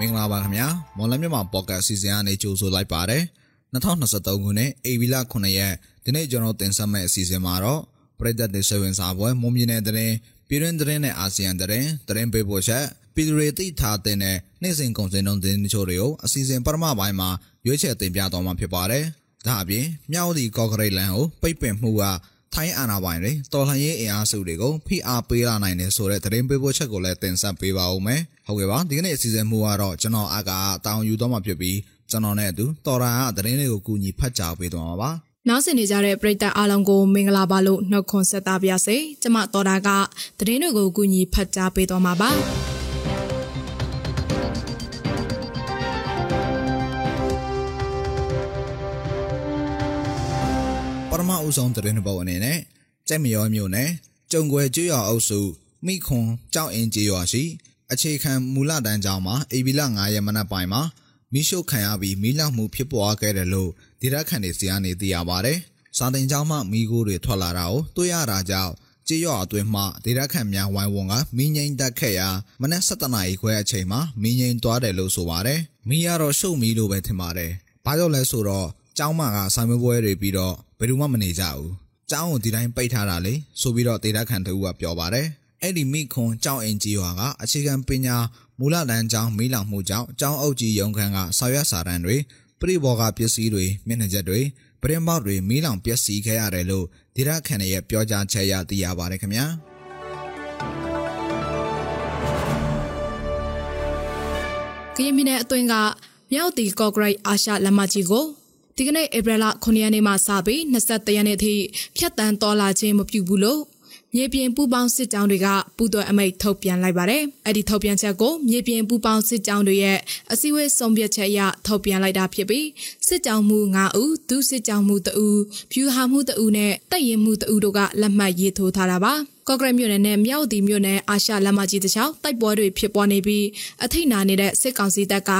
မင်္ဂလာပါခင်ဗျာမော်လမြန်မာပေါ့ကတ်အစီအစဉ်ကနေကြိုဆိုလိုက်ပါတယ်2023ခုနှစ်ဧပြီလ9ရက်ဒီနေ့ကျွန်တော်တင်ဆက်မယ့်အစီအစဉ်မှာတော့ပြည်သက်တွေဆွေးနွေးစာပွဲမွန်ပြည်နယ်တဲ့ပြည်တွင်းတဲ့နဲ့အာဆီယံတဲ့တဲ့ပေးပို့ချက်ပြည်သူတွေသိထားတဲ့နေ့စဉ်ကုန်စည်နှုန်းတင်ချို့တွေကိုအစီအစဉ်ပထမပိုင်းမှာရွေးချယ်တင်ပြသွားမှာဖြစ်ပါတယ်ဒါအပြင်မြောက်ဒီကော့ကရိတ်လန်ကိုပိတ်ပင်မှုက ထိုင်းအာဏာပိုင်တွေတော်လှန်ရေးအင်အားစုတွေကိုဖိအားပေးလာနိုင်တယ်ဆိုတဲ့သတင်းပေးပို့ချက်ကိုလည်းတင်ဆက်ပေးပါဦးမယ်။ဟုတ်ကဲ့ပါဒီကနေ့အစီအစဉ်မှုကတော့ကျွန်တော်အကာတောင်းယူတော့မှာဖြစ်ပြီးကျွန်တော်နဲ့အတူတော်ရာကသတင်းတွေကိုကူညီဖတ်ကြားပေးသွားမှာပါ။နောက်ဆက်နေကြတဲ့ပရိသတ်အားလုံးကိုမင်္ဂလာပါလို့နှုတ်ခွန်းဆက်သပါရစေ။ကျမတော်တာကသတင်းတွေကိုကူညီဖတ်ကြားပေးသွားမှာပါ။ ပထမဦးဆုံးသတင်းပေါ်အနေနဲ့ကြက်မရောမျိုးနဲ့ကြုံွယ်ကျွော်အုပ်စုမိခွန်ကြောက်အင်းကျေးရွာရှိ အခြေခံမူလတန်းကျောင်းမှာအေဗီလာ9ရက်မနက်ပိုင်းမှာမိရှုခံရပြီးမိလောက်မှုဖြစ်ပွားခဲ့တယ်လို့ဒေသခံတွေစီကနေသိရပါတယ်။စာတင်ကျောင်းမှမိခိုးတွေထွက်လာတာကိုတွေ့ရတာကြောင့်ကြေးရွာအတွင်းမှဒေသခံများဝိုင်းဝန်းကမင်းငိမ့်တက်ခဲ့ရာမနက်7:00နာရီခွဲအချိန်မှာမင်းငိမ့်သွားတယ်လို့ဆိုပါတယ်။မိရတော့ရှုပ်မီလို့ပဲထင်ပါတယ်။ဘာကြောင့်လဲဆိုတော့ ကျောင်းမကဆိုင်မပွဲတွေပြီးတော့ဘယ်သူမှမနေကြဘူး။ကျောင်းကိုဒီတိုင်းပိတ်ထားတာလေဆိုပြီးတော့ဒေတာခန်တူကပြောပါတယ်။အဲ့ဒီမိခွန်ကျောင်းအင်ကြီးရွာကအခြေခံပညာမူလတန်းကျောင်းမိလောင်မှုကြောင့်ကျောင်းအုပ်ကြီးရုံခန်းကဆော်ရွက်စာတန်းတွေပြိဘော်ကပစ္စည်းတွေမျက်နှာချက်တွေပရင်ပေါက်တွေမိလောင်ပျက်စီးခဲ့ရတယ်လို့ဒေတာခန်ရဲ့ပြောကြားချက်ရသိရပါတယ်ခင်ဗျာ။ကရင်ပြည်နယ်အတွင်းကမြောက်တီကော့ဂရိတ်အာရှလမ်းမကြီးကို ဒီကနေ့ဧပြီလ9ရက်နေ့မှစပြီး23ရက်နေ့ထိဖြတ်တန်းတော်လာခြင်းမပြုဘူးလို့မြေပြင်ပူပေါင်းစစ်ကြောင်းတွေကပူးသွဲအမိတ်ထုတ်ပြန်လိုက်ပါတယ်။အဲ့ဒီထုတ်ပြန်ချက်ကိုမြေပြင်ပူပေါင်းစစ်ကြောင်းတွေရဲ့အစည်းအဝေးဆုံးဖြတ်ချက်အရထုတ်ပြန်လိုက်တာဖြစ်ပြီးစစ်ကြောင်းမှု9ဦးဒုစစ်ကြောင်းမှု2ဦးဖြူဟာမှု2ဦးနဲ့တပ်ရင်မှု2ဦးတို့ကလက်မှတ်ရေးထိုးထားတာပါ။ ကော့ကရိတ်မြို့နယ်နဲ့မြောက်တီမြို့နယ်အာရှလမ်းမကြီးတစ်ချောင်းတိုက်ပွဲတွေဖြစ်ပွားနေပြီးအထိတ်နာနေတဲ့စစ်ကောင်စီတပ်က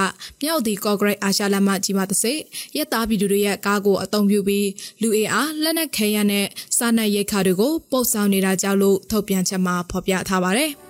မြောက်တီကော့ကရိတ်အာရှလမ်းမကြီးမှာတစ်စိရက်သားပြည်သူတွေရဲ့ကားကိုအုံပြုပြီးလူအေအားလက်နက်ခဲယမ်းနဲ့စားနပ်ရိက္ခာတွေကိုပို့ဆောင်နေတာကြောင့်လို့ထုတ်ပြန်ချက်မှာဖော်ပြထားပါတယ်။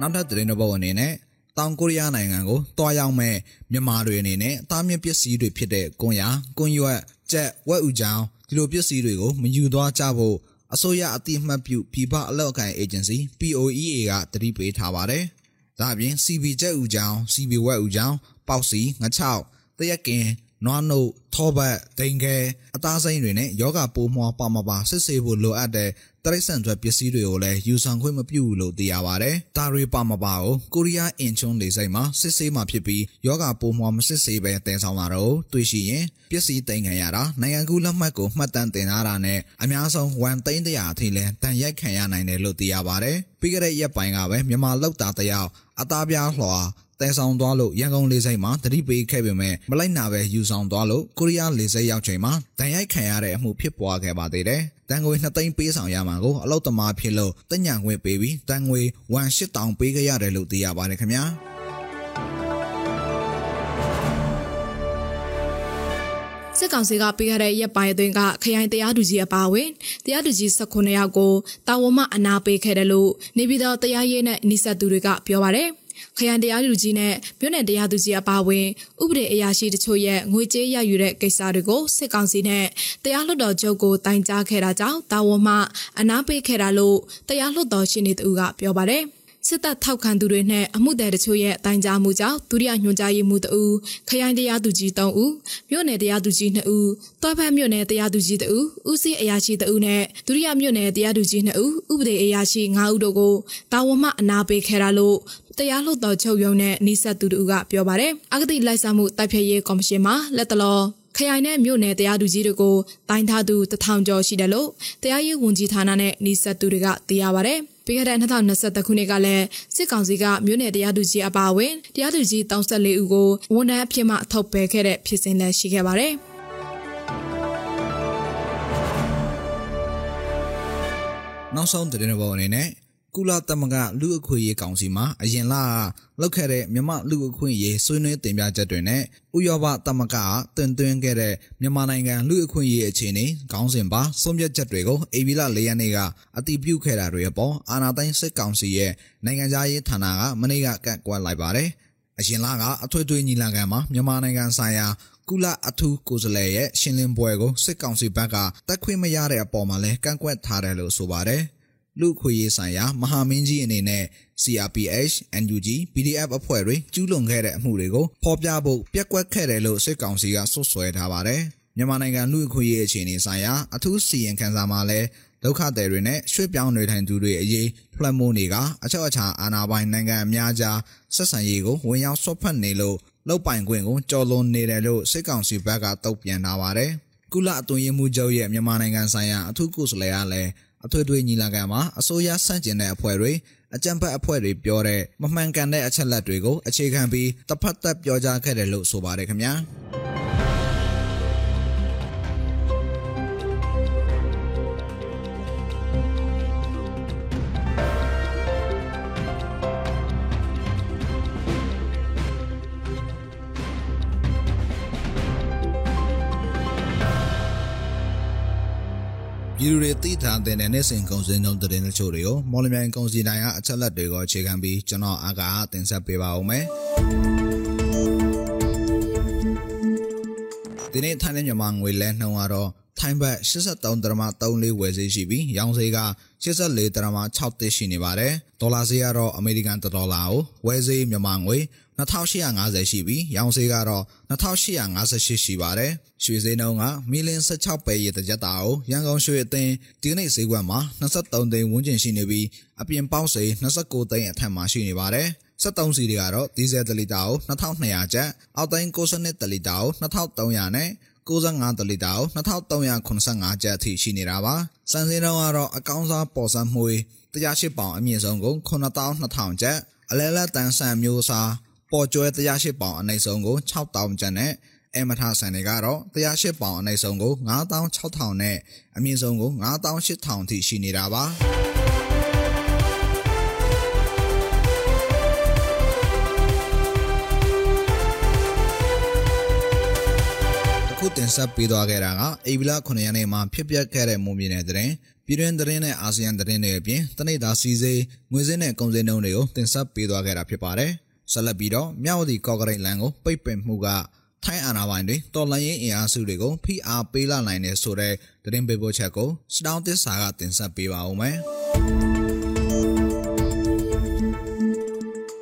နောက်ထပ်သတင်းတစ်ပုဒ်အနေနဲ့တောင်ကိုရီးယားနိုင်ငံကိုတွားရောက်မဲ့မြန်မာတွေအနေနဲ့တားမြစ်ပစ္စည်းတွေဖြစ်တဲ့ကွန်ယာကွန်ရွက် ကြက်ဝက်ဥကြောင်ဒီလိုပစ္စည်းတွေကိုမယူသွားကြဖို့အစိုးရအတိအမှတ်ပြုပြည်ပအလောက်အကိုင် agency POEA ကတတိပေးထားပါတယ်။ဒါအပြင် CB ကြက်ဥကြောင် CB ဝက်ဥကြောင်ပေါက်စီငချောက်တရက်ကင် နွားနို့ထောပတ်ဒိန်ခဲအသားစိမ်းတွေနဲ့ယောဂပိုးမွှားပါမပါစစ်ဆေးဖို့လိုအပ်တဲ့တရိတ်ဆန်အတွက်ပစ္စည်းတွေကိုလည်းယူဆောင်ခွင့်မပြုဘူးလို့သိရပါတယ်။ဒါတွေပါမပါကိုကိုရီးယားအင်ချွန်းလေစိတ်မှာစစ်ဆေးမှဖြစ်ပြီးယောဂပိုးမွှားမစစ်ဆေးပဲတင်ဆောင်လာတော့တွေ့ရှိရင်ပစ္စည်းတင်ခံရတာနိုင်ငံကူးလက်မှတ်ကိုမှတ်တမ်းတင်ထားတာနဲ့အများဆုံး1သိန်းတရာအထိလဲတန်ရိုက်ခံရနိုင်တယ်လို့သိရပါတယ်။ပြီးခဲ့တဲ့ရက်ပိုင်းကပဲမြန်မာလောက်တာတယောက်အသားပြားလွှာ တဲဆောင်သွားလို့ရန်ကုန်လေဆိပ်မှာတတိပေးခဲ့ပေမဲ့မလိုက်နာပဲယူဆောင်သွားလို့ကိုရီးယားလေဆိပ်ရောက်ချိန်မှာတန်ရိုက်ခံရတဲ့အမှုဖြစ်ပွားခဲ့ပါသေးတယ်။တန်ငွေ2သိန်းပေးဆောင်ရမှာကိုအလုတ်သမားဖြစ်လို့တညံငွေပေးပြီးတန်ငွေ18000တောင်ပေးခဲ့ရတယ်လို့သိရပါတယ်ခင်ဗျာ။စစ်ကောင်စီကပေးခဲ့တဲ့ရက်ပိုင်းအတွင်းကခရိုင်တရားသူကြီးအပါအဝင်တရားသူကြီး19ယောက်ကိုတာဝန်မှအနာပေးခဲ့တယ်လို့နေပြည်တော်တရားရေးနဲ့နှိဆက်သူတွေကပြောပါတယ်။ ခရိုင်တရားသူကြီးနဲ့မြို့နယ်တရားသူကြီးအပါအဝင်ဥပဒေအရာရှိတချို့ရဲ့ငွေကြေးရယူတဲ့ကိစ္စတွေကိုစစ်ကောင်စီနဲ့တရားလွှတ်တော်ချုပ်ကိုတိုင်ကြားခဲ့တာကြောင့်တာဝန်မှအနာပေးခဲ့တာလို့တရားလွှတ်တော်ရှင်နေသူကပြောပါတယ် စစ်တပ်ထောက်ခံသူတွေနဲ့အမှုတဲ့တချို့ရဲ့တိုင်ကြားမှုကြောင့်ဒုတိယညွှန်ကြားရေးမှူးတဦးခရိုင်တရားသူကြီး3ဦးမြို့နယ်တရားသူကြီး2ဦးတွားဖက်မြို့နယ်တရားသူကြီး2ဦးဦးစီးအရာရှိ2ဦးနဲ့ဒုတိယမြို့နယ်တရားသူကြီး2ဦးဥပဒေအရာရှိ5ဦးတို့ကိုတာဝန်မှအနာပေးခဲ့တာလို့တရားလွှတ်တော်ချုပ်ရုံးနဲ့နှိဆက်သူတို့ကပြောပါတယ်။အဂတိလိုက်စားမှုတိုက်ဖျက်ရေးကော်မရှင်မှလက်တလောခရိုင်နဲ့မြို့နယ်တရားသူကြီးတွေကိုတိုင်းထားသူတထောင်ကျော်ရှိတယ်လို့တရားရေးဝန်ကြီးဌာနနဲ့နှိဆက်သူတွေကသိရပါတယ်။ ပြီးခဲ့တဲ့2023ခုနှစ်ကလည်းစစ်ကောင်စီကမြို့နယ်တရားသူကြီးအပါအဝင်တရားသူကြီး34ဦးကိုဝန်ထမ်းအဖြစ်မှထုတ်ပယ်ခဲ့တဲ့ဖြစ်စဉ်လည်းရှိခဲ့ပါတယ်။နောက်ဆုံးသတင်းပေါ်အနေနဲ့ ကုလသမဂ္ဂလူအခွင့်ရေးကောင်စီမှာအရင်လကလောက်ခဲ့တဲ့မြန်မာလူအခွင့်ရေးဆွေးနွေးတင်ပြချက်တွေနဲ့ဥရောပသမဂ္ဂကတင်သွင်းခဲ့တဲ့မြန်မာနိုင်ငံလူအခွင့်ရေးအခြေအနေခေါင်းစဉ်ပါဆုံးဖြတ်ချက်တွေကိုအေဗီလာ၄ရက်နေ့ကအတည်ပြုခဲ့တာတွေအပေါ်အာဏာသိမ်းစစ်ကောင်စီရဲ့နိုင်ငံသားရေးဌာနကမနေ့ကကန့်ကွက်လိုက်ပါတယ်။အရင်လကအထွေထွေညီလာခံမှာမြန်မာနိုင်ငံဆိုင်ရာကုလအထူးကိုယ်စားလှယ်ရဲ့ရှင်းလင်းပွဲကိုစစ်ကောင်စီဘက်ကတက်ခွင့်မရတဲ့အပေါ်မှာလည်းကန့်ကွက်ထားတယ်လို့ဆိုပါတယ်။ လူခွေရေးဆိုင်ရာမဟာမင်းကြီးအနေနဲ့ CRPH, NUG, PDF အဖွဲ့တွေကျူးလွန်ခဲ့တဲ့အမှုတွေကိုဖော်ပြဖို့ပြက်ကွက်ခဲ့တယ်လို့စစ်ကောင်စီကဆွဆွဲထားပါတယ်။မြန်မာနိုင်ငံလူခွေရေးအခြေအနေဆိုင်ရာအထူးစီရင်ခံစာမှာလည်းဒုက္ခသည်တွေနဲ့ရွှေ့ပြောင်းနေထိုင်သူတွေအရေးဖလက်မိုးနေကအချက်အချာအာဏာပိုင်နိုင်ငံအများကြားဆက်ဆံရေးကိုဝင်ရောက်ဆွတ်ဖက်နေလို့လောက်ပိုင်ခွင့်ကိုကြော်လွန်နေတယ်လို့စစ်ကောင်စီဘက်ကတုံ့ပြန်ထားပါတယ်။ကုလအသွင်ရေးမှုချုပ်ရဲ့မြန်မာနိုင်ငံဆိုင်ရာအထူးကိုယ်စားလှယ်ကလည်း အထွေထွေညီလာခံမှာအစိုးရဆန့်ကျင်တဲ့အဖွဲ့တွေအကြံဖက်အဖွဲ့တွေပြောတဲ့မမှန်ကန်တဲ့အချက်လက်တွေကိုအခြေခံပြီးတစ်ဖက်သက်ပြောကြားခဲ့တယ်လို့ဆိုပါတယ်ခင်ဗျာ။ ပြည်သူတွေသိထားတဲ့နေ့စဉ်ကုန်စည်နှုန်းသတင်းတချို့တွေကိုမော်လမြိုင်ကုန်စည်တိုင်းကအချက်လက်တွေကိုအခြေခံပြီးကျွန်တော်အားကတင်ဆက်ပေးပါဦးမယ်။ဒီနေ့ထိုင်းမြန်မာငွေလဲနှုန်းကတော့ ထိုင်းဘတ်83.34ဝယ်ဈေးရှိပြီးရောင်းဈေးက84.63ရှိနေပါတယ်။ဒေါ်လာဈေးကတော့အမေရိကန်ဒေါ်လာကိုဝယ်ဈေးမြန်မာငွေ2850ရှိပြီးရောင်းဈေးကတော့2858ရှိပါတယ်။ရွှေဈေးနှုန်းကမီလင်း16ပဲရေတစ်ကြက်တာကိုရန်ကုန်ရွှေအသင်းဒီနေ့ဈေးကွက်မှာ23သိန်းဝန်းကျင်ရှိနေပြီးအပြင်ပေါက်ဈေး29သိန်းအထက်မှာရှိနေပါတယ်။73စီတွေကတော့ဒီဇယ်1လီတာကို2200ကျပ်အောက်သိန်း62တလီတာကို2300နဲ့ 65တလီတာကို2385ကျပ်အထိရှိနေတာပါ။စံစင်းတော့ကတော့အကောင်းစားပေါ်စံမှု108ပေါင်အမြင့်ဆုံးကို9200ကျပ်အလဲလက်တန်းဆန်မျိုးစားပေါ်ကျွဲ108ပေါင်အနိုင်ဆုံးကို6000ကျပ်နဲ့အမထဆန်တွေကတော့108ပေါင်အနိုင်ဆုံးကို9600နဲ့အမြင့်ဆုံးကို9800အထိရှိနေတာပါ တင်ဆက်ပေးသွားခဲ့တာကအေဗီလာ9ရက်နေ့မှာဖြစ်ပျက်ခဲ့တဲ့မုံမြင်တဲ့တဲ့ပြည်တွင်းသတင်းနဲ့အာဆီယံသတင်းတွေအပြင်တနိဒာစီစေးငွေစင်းနဲ့ကုန်စည်နှုန်းတွေကိုတင်ဆက်ပေးသွားခဲ့တာဖြစ်ပါတယ်။ဆက်လက်ပြီးတော့မြောက်ဝတီကော့ကရိတ်လန်ကိုပိတ်ပင်မှုကထိုင်းအာဏာပိုင်တွေတော်လှန်ရေးအင်အားစုတွေကိုဖိအားပေးလာနိုင်တယ်ဆိုတဲ့သတင်းပေးပို့ချက်ကိုစတောင်းသစ္စာကတင်ဆက်ပေးပါဦးမယ်။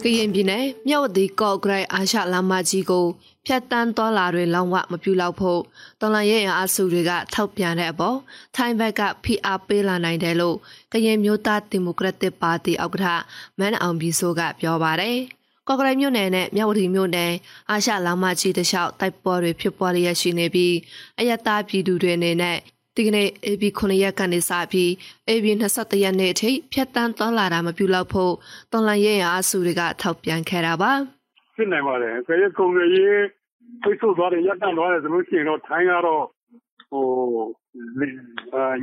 ကရင်ပြည်နယ်မြောက်ဝတီကော့ဂရိတ်အာရှလမ်းမကြီးကိုဖြတ်တန်းသွားလာတွေလောင်ဝမပြူလောက်ဖို့တော်လန်ရဲ့အားစုတွေကထောက်ပြန်တဲ့အပေါ်ထိုင်းဘက်ကဖိအားပေးလာနိုင်တယ်လို့ကရင်မျိုးသားဒီမိုကရက်တစ်ပါတီဥက္ကဋ္ဌမန်အောင်ဘီဆိုကပြောပါတယ်။ကော့ကရိတ်မြို့နယ်နဲ့မြောက်ဝတီမြို့နယ်အာရှလမ်းမကြီးတလျှောက်တိုက်ပွဲတွေဖြစ်ပွားရရှိနေပြီးအယက်သားပြည်သူတွေအနေနဲ့ ဒီကနေ့ AB 9ရက်ကနေစပြီး AB 23ရက်နေ့အထိဖြတ်တန်းသွားလာတာမပြုလုပ်ဖို့တော်လန်ရဲအားစုတွေကထောက်ပြန်ခဲ့တာပါဖြစ်နိုင်ပါတယ်။ကြရကုန်ရည်ပိတ်ဆို့သွားတယ်ရပ်တန့်သွားတယ်ဆိုလို့ရှိရင်တော့ထိုင်းကတော့ဟို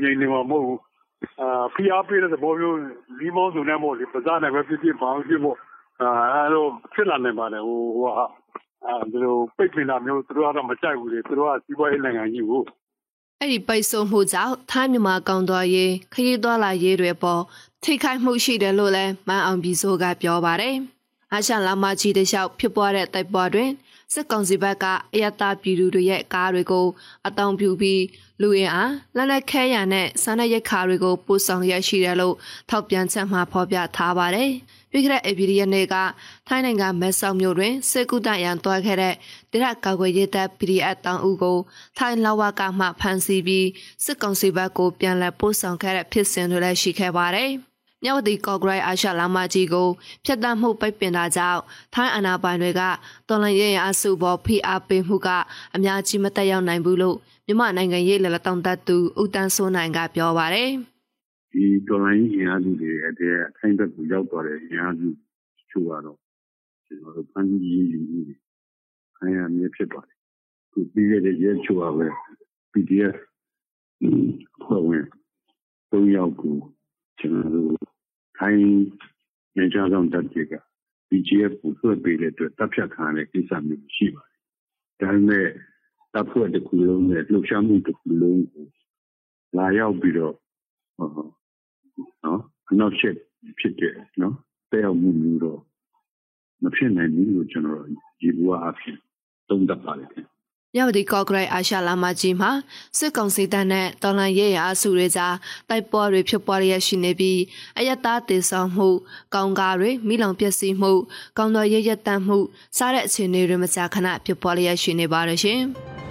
ငြိမ်နေမှာမဟုတ်ဘူး။အာဖိအားပေးတဲ့သဘောမျိုးလီမောင်းစုံနဲ့ပေါ့လေပဇာနဲ့ပဲဖြစ်ဖြစ်ဘာဖြစ်ဖို့အာအဲ့လိုဖြစ်လာနိုင်ပါတယ်ဟိုဟိုဟာအဲဒီလိုပိတ်ပင်တာမျိုးသူတို့ကတော့မကြိုက်ဘူးလေသူတို့ကစီးပွားရေးနိုင်ငံကြီးကို အဲ့ဒီပိတ်ဆို့မှုကြောင့်ထိုင်းမြန်မာကောင်တော်ရေးခရီးသွားလာရေးတွေပေါ်ထိခိုက်မှုရှိတယ်လို့လည်းမန်အောင်ပြည်စိုးကပြောပါတယ်။အာရှလာမကြီးတလျှောက်ဖြစ်ပွားတဲ့တိုက်ပွဲတွင်စစ်ကောင်စီဘက်ကအယတာပြည်သူတွေရဲ့ကားတွေကိုအတောင်ပြုပြီးလူရင်အားလက်နက်ခဲရနဲ့စားနပ်ရိက္ခာတွေကိုပို့ဆောင်ရရှိတယ်လို့ထောက်ပြန်ချက်မှဖော်ပြထားပါတယ်။ ပြီးခဲ့တဲ့ဧပြီရက်နေ့ကထိုင်းနိုင်ငံမဲဆောက်မြို့တွင်စစ်ကူတရန်တွားခဲ့တဲ့တရကာကွယ်ရေးတပ် PDF တောင်ဦးကိုထိုင်းလဝကမှဖမ်းဆီးပြီးစစ်ကောင်စီဘက်ကိုပြန်လည်ပို့ဆောင်ခဲ့တဲ့ဖြစ်စဉ်တွေလည်းရှိခဲ့ပါတယ်။မြောက်ဝတီကော့ဂရိုက်အာရှလာမကြီးကိုဖျက်ဆီးမှုပိတ်ပင်တာကြောင့်ထိုင်းအာဏာပိုင်တွေကတော်လှန်ရေးရအစုပေါ်ဖိအားပေးမှုကအများကြီးမတက်ရောက်နိုင်ဘူးလို့မြန်မာနိုင်ငံရေးလက်လက်တောင်တသူဦးတန်းစိုးနိုင်ကပြောပါတယ်။ ဒီတော်လှန်ရေးရအစုတွေအတဲ့အခိုင်အတန့်ကိုရောက်သွားတဲ့ရအစုချို့ကတော့ကျွန်တော်တို့ဖန်ကြီးယူမှုခိုင်းရမြစ်ဖြစ်ပါတယ်။သူပြီးခဲ့တဲ့ရဲချို့ကပဲ PDF ဖွဲ့ဝင်၃ယောက်ကိုကျွန်တော်တို့ဖထိုင်းနေကြဆောင်တပ်တွေက BGF ကိုလွှတ်ပေးတဲ့အတွက်တပ်ဖြတ်ခံရတဲ့ကိစ္စမျိုးရှိပါတယ်။ဒါပေမဲ့တပ်ဖွဲ့တစ်ခုလုံးနဲ့လှုပ်ရှားမှုတစ်ခုလုံးကိုလာရောက်ပြီးတော့ ဟောနော်နောက်ချက်ဖြစ်တဲ့နော်တဲ့အောင်မှုမျိုးတော့မဖြစ်နိုင်ဘူးလို့ကျွန်တော်ဒီဘဝအဖြစ်သုံးသပ်ပါတယ်ခင်ဗျမြောက်ဒီကော့ဂရိတ်အာရှလာမကြီးမှာစစ်ကောင်စီတပ်နဲ့တော်လန်ရဲရအစုတွေကြားတိုက်ပွဲတွေဖြစ်ပွားရရှိနေပြီးအယက်သားတေဆောင်မှုကောင်းကားတွေမိလောင်ပျက်စီးမှုကောင်းတော်ရဲရက်တန့်မှုစားတဲ့အခြေအနေတွေမကြာခဏဖြစ်ပွားရရှိနေပါတယ်ရှင်။။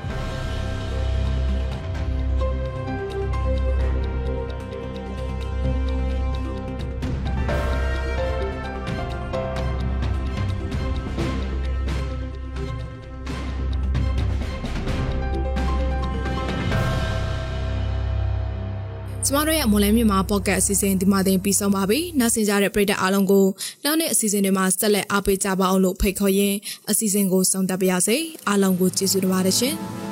တို့ရဲ့မွန်လန်းမြန်မာပေါ့ကတ်အစီအစဉ်ဒီမှာတင်ပြီးဆုံးပါပြီ။နောက်ဆင်ကြတဲ့ပရိသတ်အားလုံးကိုနောက်နေ့အစီအစဉ်တွေမှာဆက်လက်အားပေးကြပါအောင်လို့ဖိတ်ခေါ်ရင်းအစီအစဉ်ကိုဆုံးသတ်ပါရစေ။အားလုံးကိုကျေးဇူးတင်ပါတယ်ရှင်။